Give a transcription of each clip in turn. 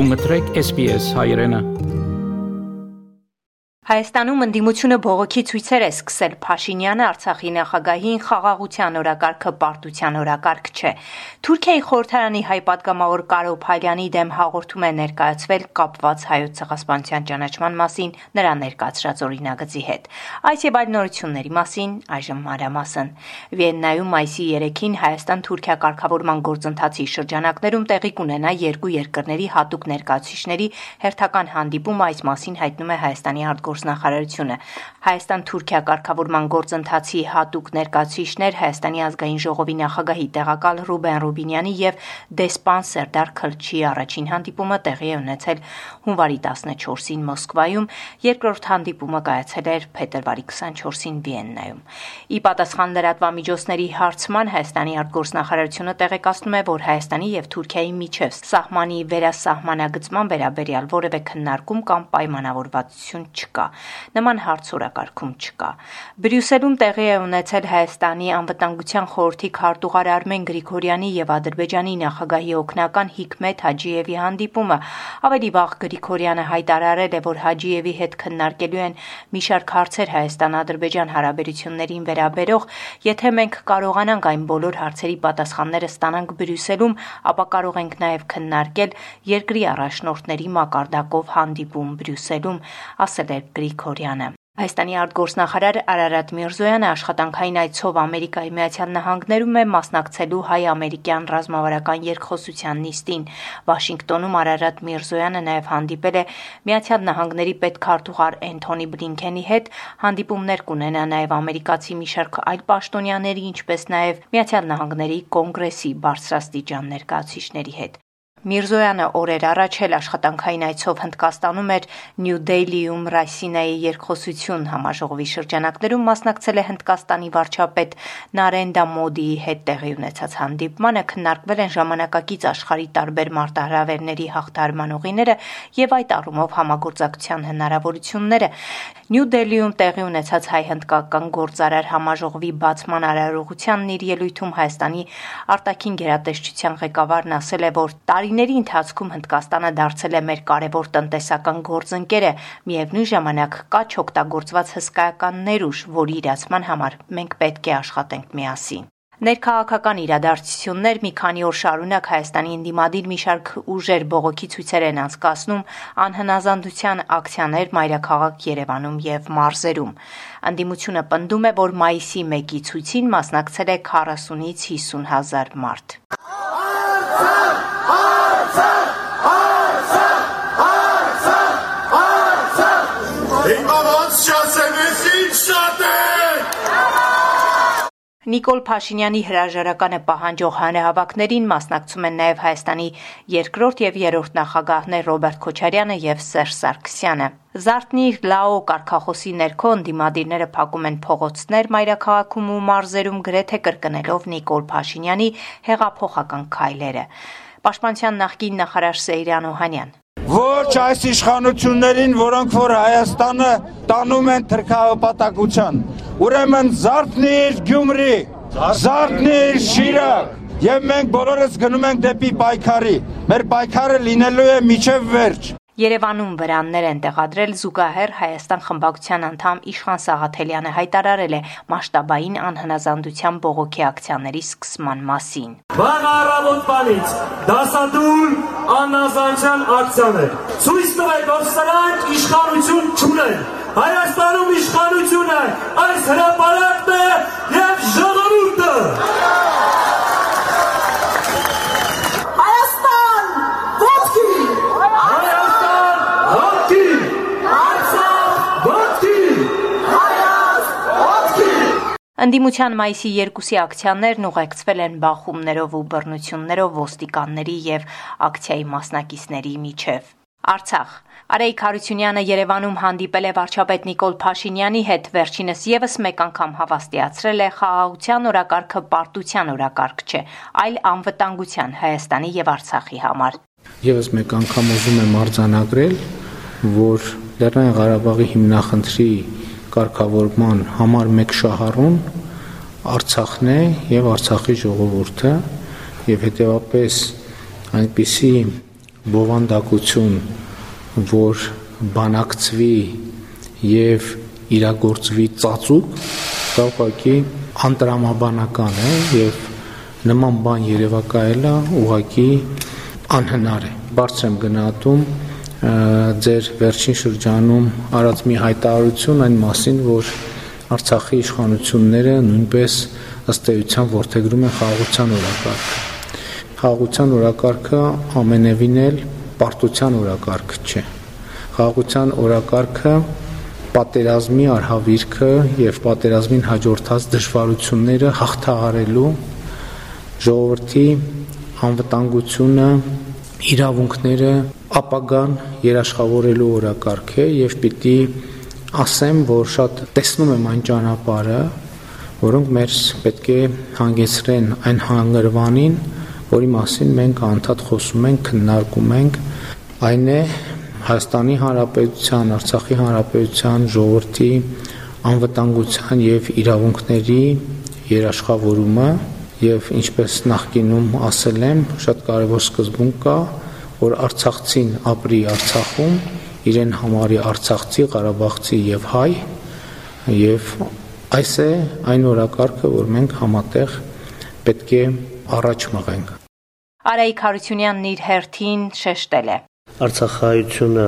Bunga trek SBS Hayrena. Հայաստանում ընդդիմությունը բողոքի ցույցեր է սկսել. Փաշինյանը Արցախի նախագահին խաղաղության օրակարգը պարտության օրակարգ չէ։ Թուրքիայի խորհրդարանի հայ պատգամավոր Կարո Փալյանի դեմ հաղորդում է ներկայացվել կապված հայոց ցեղասպանության ճանաչման մասին նրա ներկայացրած օրինագծի հետ։ Այս եւ այլ նորությունների մասին այժմ մանրամասն։ Վիեննայում մայիսի 3-ին Հայաստան-Թուրքիա կարգավորման գործընթացի շրջանակներում տեղի կունենա երկու երկրների հատուկ ներկայացուցիչների հերթական հանդիպումը այս մասին հայտնում է Հայաստանի արտգործ գործնախարարությունը։ Հայաստան-Թուրքիա կարգավորման գործընթացի հատուկ ներկայացուցիչներ Հայաստանի ազգային ժողովի նախագահի տեղակալ Ռուբեն Ռուբինյանի եւ դեսպան Սերդար Քլչի առաջին հանդիպումը տեղի է ունեցել հունվարի 14-ին Մոսկվայում, երկրորդ հանդիպումը կայացել էր փետրվարի 24-ին Վիեննայում։ Ի պատասխան լրատվամիջոցների հարցման Հայաստանի արտգործնախարարությունը տեղեկացնում է, որ Հայաստանի եւ Թուրքիայի միջև սահմանի վերասահմանագծման վերաբերյալ որևէ քննարկում կամ պայմանավորվածություն չկա։ Նման հարց օրակարգում չկա։ Բրյուսելում տեղի է ունեցել Հայաստանի անվտանգության խորհրդի քարտուղար Արմեն Գրիգորյանի եւ Ադրբեջանի նախագահի օգնական Հիկմետ Հաջիևի հանդիպումը։ Ավելի վաղ Գրիգորյանը հայտարարել է, որ Հաջիևի հետ քննարկելու են մի շարք հարցեր Հայաստան-Ադրբեջան հարաբերություններին վերաբերող, եթե մենք կարողանանք այն բոլոր հարցերի պատասխանները ստանանք Բրյուսելում, ապա կարող ենք նաև քննարկել երկրի առաջնորդների մակարդակով հանդիպում Բրյուսելում, ասել է Գրիգորյանը։ Հայաստանի արտգործնախարար Արարատ Միրզոյանը աշխատանքային այցով Ամերիկայի Միացյալ Նահանգներում է մասնակցելու հայ-ամերիկյան ռազմավարական երկխոսության նիստին։ Վաշինգտոնում Արարատ Միրզոյանը նաև հանդիպել է Միացյալ Նահանգների պետքարտուղար Էնթոնի Բլինքենի հետ, հանդիպումներ կունենա նաև ամերիկացի մի շարք այլ պաշտոնյաների, ինչպես նաև Միացյալ Նահանգների կոնգրեսի բարձրաստիճան ներկայացուցիչների հետ։ Միրզոյանը օրեր առաջ էլ աշխատանքային այցով Հնդկաստանում էր Նյու Դելիում Ռասինայի երկխոսություն համաժողովի շրջանակներում մասնակցել է Հնդկաստանի վարչապետ Նարենդա Մոդիի հետ տեղի ունեցած հանդիպմանը քննարկվել են ժամանակակից աշխարհի տարբեր մարտահրավերների հաղթարման ուղիները եւ այդ առումով համագործակցության հնարավորությունները։ Նյու Դելիում տեղի ունեցած հայ-հնդկական գործարար համաժողովի բացման արարողությանն իր ելույթում Հայաստանի արտաքին գերատեսչության ղեկավարն ասել է, որ տարի Տարիների ընթացքում Հնդկաստանը դարձել է մեր կարևոր տնտեսական գործընկերը, միևնույն ժամանակ կա չօգտագործված հսկայական ներուժ, որի իրացման համար մենք պետք է աշխատենք միասին։ Ներքաղաքական իրադարձություններ մի քանի օր շարունակ Հայաստանի ընդդիմադիր մի շարք ուժեր բողոքի ցույցեր են անցկացնում անհնազանդության ակցիաներ մայրաքաղաք Երևանում եւ մարզերում։ Ընդդիմությունը պնդում է, որ մայիսի 1-ի ցույցին մասնակցել է 40-ից 50 հազար մարդ։ Նիկոլ Փաշինյանի հրաժարականը պահանջող հանրահավաքներին մասնակցում են նաև Հայաստանի երկրորդ եւ երրորդ նախագահներ Ռոբերտ Քոչարյանը եւ Սերժ Սարգսյանը։ Զարթնիր լաո կարգախոսի ներքո ընդդիմադիրները փակում են փողոցներ մայրաքաղաքում ու մարզերում գրեթե կրկնելով Նիկոլ Փաշինյանի հեղափոխական քայլերը։ Պաշտպանության նախկին նախարար Սեյրան Օհանյան ոչ այս իշխանություններին, որոնք որ Հայաստանը տանում են թրքահպատակության։ Ուրեմն զարթնիր Գյումրի, զարթնիր Շիրակ, եւ մենք բոլորս գնում ենք դեպի պայքարի։ Մեր պայքարը լինելու է միջև վերջ։ Երևանում վրաններ են տեղադրել զուգահեռ Հայաստան խմբակցության անդամ Իշխան Սաղաթելյանը հայտարարել է մասշտաբային անհնազանդության բողոքի ակցիաների սկսման մասին։ Վաղ առավոտվանից դասադուլ անհնազանդության ակցիաներ։ Ցույց տվեք, որ սրանք իշխանություն չունեն։ Հայաստանում իշխանությունը այս հրապարակն է եւ ժողովուրդը։ Ընդդիմության մայիսի 2-ի ակցիաներն ուղեկցվել են բախումներով ու բռնություններով ոստիկանների եւ ակցիայի մասնակիցների միջև։ Արցախ. Արայիկ Հարությունյանը Երևանում հանդիպել է վարչապետ Նիկոլ Փաշինյանի հետ, վերջինս եւս մեկ անգամ հավաստիացրել է խաղաղության օրակարգը պարտության օրակարգ չէ, այլ անվտանգության Հայաստանի եւ Արցախի համար։ Եվս մեկ անգամ ուզում եմ արձանագրել, որ Լեռնային Ղարաբաղի հիմնախնդրի կարգավորման համար մեկ շահառուն Արցախն է եւ Արցախի ժողովուրդը եւ հետեւապես այնպիսի բովանդակություն, որ բանակցվի եւ իրագործվի ծածուկ, դա ուղղակի անտրամաբանական է եւ նման բան երևակայելը ուղղակի անհնար է։ Բարձր եմ գնահատում ձեր վերջին շրջանում արած մի հայտարարություն այն մասին, որ Արցախի իշխանությունները նույնպես ըստ էության ворթեգրում են խաղաղության օրակարգը։ Խաղաղության օրակարգը ամենևին էլ պարտության օրակարգ չէ։ Խաղաղության օրակարգը պատերազմի արհավիրքը եւ պատերազմին հաջորդած դժվարությունները հաղթահարելու ժողովրդի անվտանգությունը իրավունքները ապագան երաշխավորելու օրակարգ է եւ պիտի ասեմ, որ շատ տեսնում եմ այն ճանապարհը, որոնք մեր պետք է հանգեցրեն այն հանգրվանին, որի մասին մենք անդադ խոսում ենք, քննարկում ենք, այն է Հայաստանի Հանրապետության, Արցախի Հանրապետության ժողովրդի անվտանգության եւ իրավունքների երաշխավորումը եւ ինչպես նախկինում ասել եմ, շատ կարեւոր սկզբունք կա, որ Արցախցին ապրի Արցախում, իրեն համարի Արցախցի, Ղարաբաղցի եւ հայ եւ այս է այն օրակարգը, որ մենք համատեղ պետք է առաջ մղենք։ Արայիկ Հարությունյանն իր հերթին շեշտել է. Արցախայությունը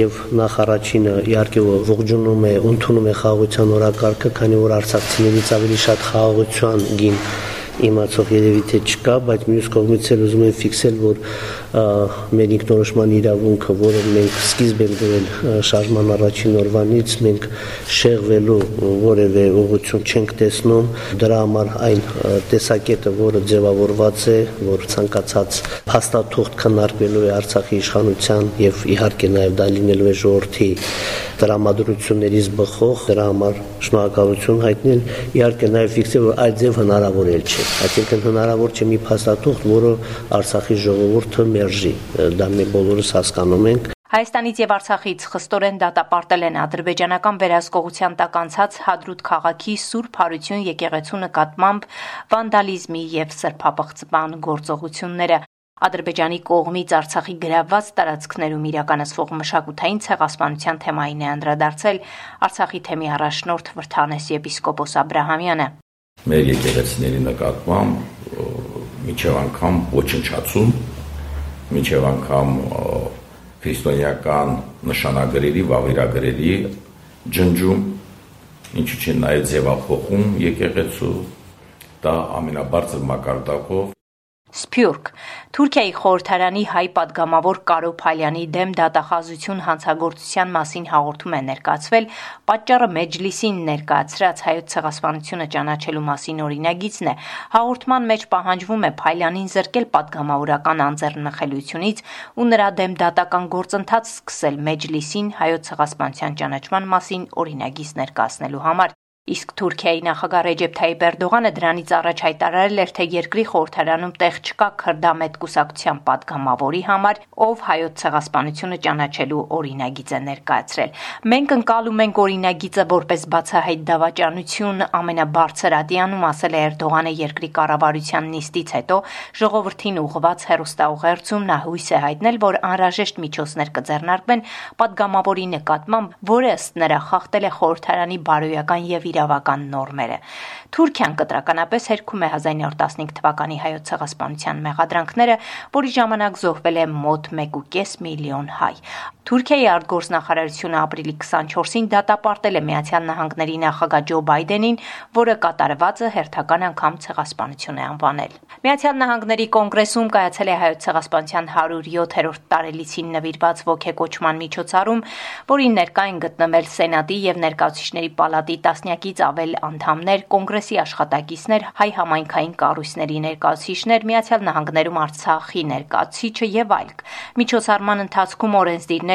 եւ նախ առաջինը իհարկե ողջունում է, ընդունում է խաղաղության օրակարգը, քանի որ արցախցիներից ավելի շատ խաղաղության գին իմացող երևի թե չկա, բայց մյուս կողմից էլ ուզում եմ ֆիքսել, որ մեր ինքնորոշման իրավունքը, որը մենք սկիզբ ենք դրել շարժման առաջին օրվանից, մենք շեղվելու որևէ ուղղություն չենք տեսնում, դրա համար այն տեսակետը, որը ձևավորված է, որ ցանկացած փաստաթուղթ քննարկվելու է Արցախի իշխանության եւ իհարկե նաեւ դա լինելու է ժողովրդի տրամադրություններից բխող դրա համար շնորհակալություն հայտնել իհարկե նաև ֆիքսել որ այդ ձև հնարավոր էլ չէ այսինքն հնարավոր չէ մի փաստաթուղթ որը Արցախի ժողովուրդը մերժի դա մենք բոլորս հասկանում ենք Հայաստանից եւ Արցախից խստորեն դատապարտել են ադրբեջանական վերահսկողության տակ անցած Հադրուտ քաղաքի Սուրբ Հարություն եկեղեցու նկատմամբ վանդալիզմի եւ սրբապղծման գործողությունները։ Ադրբեջանի կողմից Արցախի գրաված տարածքներում իրականացվող մշակութային ցեղասպանության թեմային է անդրադարձել Արցախի թեմի առաջնորդ Վրթանես եպիսկոպոս Աբ รา համյանը։ Մեր եկեղեցիների նկատմամբ միջև անգամ ոչնչացում, միջև անգամ քրիստոնեական նշանագրերի, վավերագրերի ջնջում, ինչու՞ չէ նաև ձևափոխում եկեղեցու, դա ամենաբարձր մակարդակով Սփյուռք. Թուրքիայի խորհրդարանի հայ падգամավոր Կարո Փալյանի դեմ դատախազություն հանցագործության մասին հաղորդում է ներկայացվել պատճառը մեջլիսին ներկայացրած հայոց ցեղասպանությունը ճանաչելու մասին օրինագիծն է հաղորդման մեջ պահանջվում է Փալյանին զրկել падգամավորական անձեռնմխելիությունից ու նրա դեմ դատական գործընթաց սկսել մեջլիսին հայոց ցեղասպանության ճանաչման մասին օրինագիծ ներկայացնելու համար Իսկ Թուրքիայի նախագահ Ռեջեփ Թայիպ Էրդողանը դրանից առաջ հայտարարել էր, թե երկրի խորհրդարանում տեղ չկա քրդամետ կուսակցության падգամավորի համար, ով հայոց ցեղասպանությունը ճանաչելու օրինագիծ է ներկայացրել։ Մենք ընկալում ենք օրինագիծը որպես բացահայտ դավաճանություն, ամենաբարձր ադիանում ասել է Էրդողանը երկրի կառավարության նիստից հետո ժողովրդին ուղղված հերոստաուղերձում նա հույս է հայտնել, որ անհրաժեշտ միջոցներ կձեռնարկվեն падգամավորի նկատմամբ, որը ըստ նրա խախտել է խորհրդարանի բարոյական եւ իրավական նորմերը։ Թուրքիան կտրականապես հերքում է 1915 թվականի հայոց ցեղասպանության մեղադրանքները, որի ժամանակ զոհվել է մոտ 1.5 միլիոն հայ։ Թուրքիայի արտգործնախարարությունը ապրիլի 24-ին դատապարտել է Միացյալ Նահանգների նախագահ Ջո Բայդենին, որը կատարվածը հերթական անգամ ցեղասպանություն է անվանել։ Միացյալ Նահանգների կոնգրեսում կայացել է հայոց ցեղասպանության 107-րդ տարելիցին նվիրված ողեկոչման միջոցառում, որին ներկա են գտնվել Սենատի եւ Ներկայացուցիչների պալատի տասնյակից ավել անդամներ, կոնգրեսի աշխատակիցներ, հայ համայնքային կառույցների ներկայացուցիչներ, Միացյալ Նահանգներում Արցախի ներկայացուցիչը եւ այլք։ Միջոցառման ընթացքում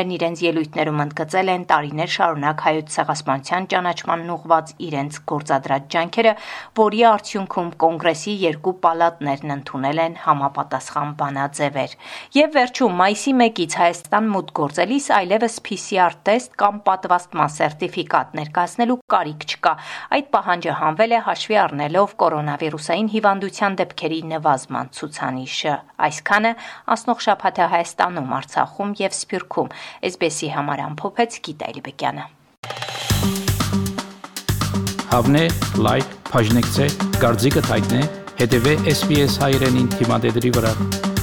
օրենսդիրներն իրենց ելույթներում ընդգծել են տարիներ շարունակ հայոց ցեղասպանության ճանաչմանն ուղված իրենց գործադրած ջանքերը, որի արդյունքում կոնգրեսի երկու պալատներն ընդունել են համապատասխան բանաձևեր։ Եվ վերջում մայիսի 1-ից Հայաստան մուտք գործելիս այլևս PCR տեստ կամ պատվաստման սերտիֆիկատ ներկայացնելու կարիք չկա։ Այդ պահանջը հանվել է հաշվի առնելով կորոնավիրուսային հիվանդության դեպքերի նվազման ցուցանիշը։ Այսքանը ասնող շաբաթը Հայաստանում, Արցախում եւ Սփյուռքում։ SBS-ի համար ամփոփեց Գիտա Իլբեկյանը։ Հավնե, լայք, բաժնեկցե, դարձիկը թայտնե, հետեւե SBS հայրենին թիմադեդի վրա։